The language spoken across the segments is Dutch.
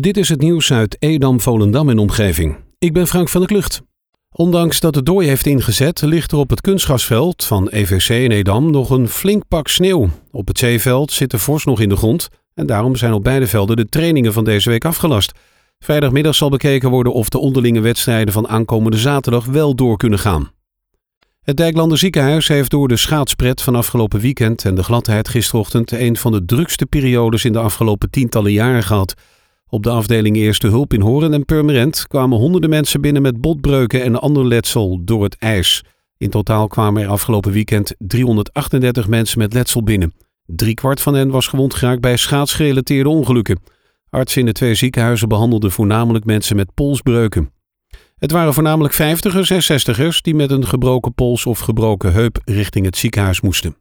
Dit is het nieuws uit Edam, Volendam en omgeving. Ik ben Frank van der Klucht. Ondanks dat het dooi heeft ingezet, ligt er op het kunstgrasveld van EVC in Edam nog een flink pak sneeuw. Op het zeeveld zit de vorst nog in de grond en daarom zijn op beide velden de trainingen van deze week afgelast. Vrijdagmiddag zal bekeken worden of de onderlinge wedstrijden van aankomende zaterdag wel door kunnen gaan. Het Dijklander ziekenhuis heeft door de schaatspret van afgelopen weekend en de gladheid gisterochtend een van de drukste periodes in de afgelopen tientallen jaren gehad. Op de afdeling Eerste Hulp in Horen en Purmerend kwamen honderden mensen binnen met botbreuken en ander letsel door het ijs. In totaal kwamen er afgelopen weekend 338 mensen met letsel binnen. Driekwart van hen was gewond geraakt bij schaatsgerelateerde ongelukken. Artsen in de twee ziekenhuizen behandelden voornamelijk mensen met polsbreuken. Het waren voornamelijk vijftigers en zestigers die met een gebroken pols of gebroken heup richting het ziekenhuis moesten.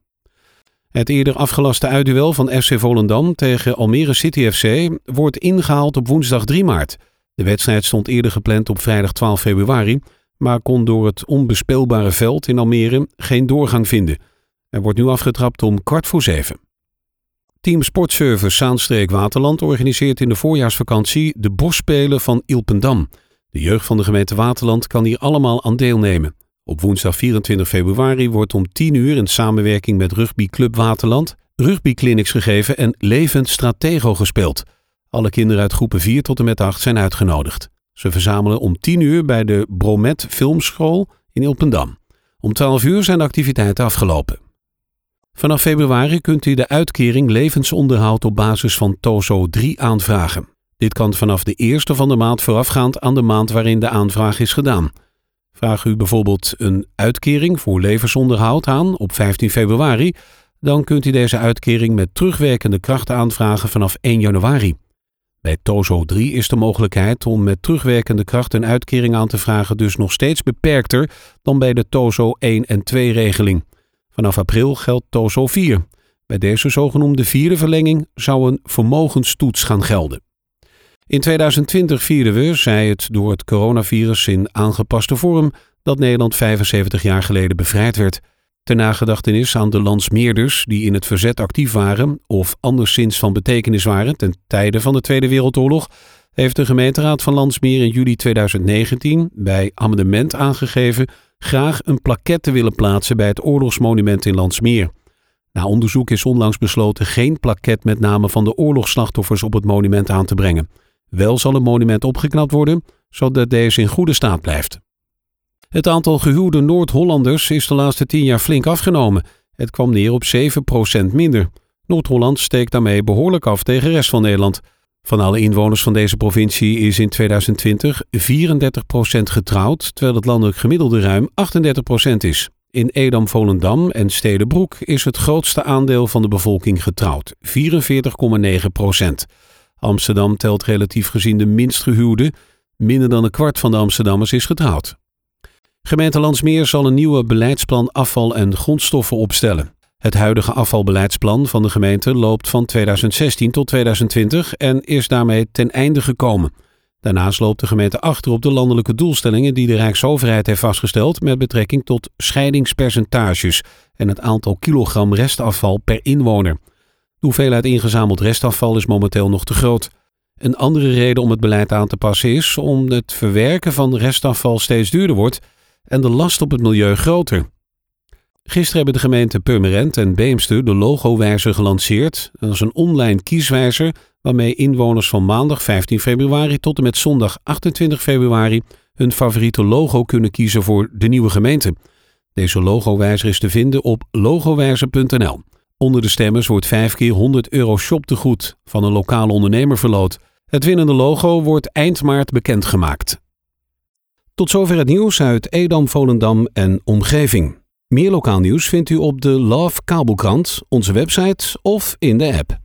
Het eerder afgelaste uitduel van FC Volendam tegen Almere City FC wordt ingehaald op woensdag 3 maart. De wedstrijd stond eerder gepland op vrijdag 12 februari, maar kon door het onbespeelbare veld in Almere geen doorgang vinden. Er wordt nu afgetrapt om kwart voor zeven. Team Sportservice Zaanstreek Waterland organiseert in de voorjaarsvakantie de bosspelen van Ilpendam. De jeugd van de gemeente Waterland kan hier allemaal aan deelnemen. Op woensdag 24 februari wordt om 10 uur in samenwerking met rugbyclub Waterland rugbyclinics gegeven en levend stratego gespeeld. Alle kinderen uit groepen 4 tot en met 8 zijn uitgenodigd. Ze verzamelen om 10 uur bij de Bromet Filmschool in Ilpendam. Om 12 uur zijn de activiteiten afgelopen. Vanaf februari kunt u de uitkering levensonderhoud op basis van TOZO 3 aanvragen. Dit kan vanaf de eerste van de maand voorafgaand aan de maand waarin de aanvraag is gedaan. Vraag u bijvoorbeeld een uitkering voor levensonderhoud aan op 15 februari, dan kunt u deze uitkering met terugwerkende kracht aanvragen vanaf 1 januari. Bij TOZO 3 is de mogelijkheid om met terugwerkende kracht een uitkering aan te vragen dus nog steeds beperkter dan bij de TOZO 1 en 2 regeling. Vanaf april geldt TOZO 4. Bij deze zogenoemde vierde verlenging zou een vermogenstoets gaan gelden. In 2020 vierden we, zij het door het coronavirus in aangepaste vorm, dat Nederland 75 jaar geleden bevrijd werd. Ter nagedachtenis aan de landsmeerders die in het verzet actief waren of anderszins van betekenis waren ten tijde van de Tweede Wereldoorlog, heeft de gemeenteraad van Landsmeer in juli 2019 bij amendement aangegeven graag een plaquette te willen plaatsen bij het oorlogsmonument in Landsmeer. Na onderzoek is onlangs besloten geen plaquette met name van de oorlogsslachtoffers op het monument aan te brengen. Wel zal een monument opgeknapt worden, zodat deze in goede staat blijft. Het aantal gehuwde Noord-Hollanders is de laatste tien jaar flink afgenomen. Het kwam neer op 7% minder. Noord-Holland steekt daarmee behoorlijk af tegen de rest van Nederland. Van alle inwoners van deze provincie is in 2020 34% getrouwd, terwijl het landelijk gemiddelde ruim 38% is. In Edam-Volendam en Stedenbroek is het grootste aandeel van de bevolking getrouwd, 44,9%. Amsterdam telt relatief gezien de minst gehuwde. Minder dan een kwart van de Amsterdammers is getrouwd. Gemeente Landsmeer zal een nieuwe beleidsplan afval en grondstoffen opstellen. Het huidige afvalbeleidsplan van de gemeente loopt van 2016 tot 2020 en is daarmee ten einde gekomen. Daarnaast loopt de gemeente achter op de landelijke doelstellingen die de Rijksoverheid heeft vastgesteld met betrekking tot scheidingspercentages en het aantal kilogram restafval per inwoner. De hoeveelheid ingezameld restafval is momenteel nog te groot. Een andere reden om het beleid aan te passen is om het verwerken van restafval steeds duurder wordt en de last op het milieu groter. Gisteren hebben de gemeenten Purmerend en Beemster de logowijzer gelanceerd. Dat is een online kieswijzer waarmee inwoners van maandag 15 februari tot en met zondag 28 februari hun favoriete logo kunnen kiezen voor de nieuwe gemeente. Deze logowijzer is te vinden op logowijzer.nl. Onder de stemmers wordt 5 keer 100 euro shoptegoed van een lokale ondernemer verloot. Het winnende logo wordt eind maart bekendgemaakt. Tot zover het nieuws uit Edam, Volendam en omgeving. Meer lokaal nieuws vindt u op de Love Kabelkrant, onze website of in de app.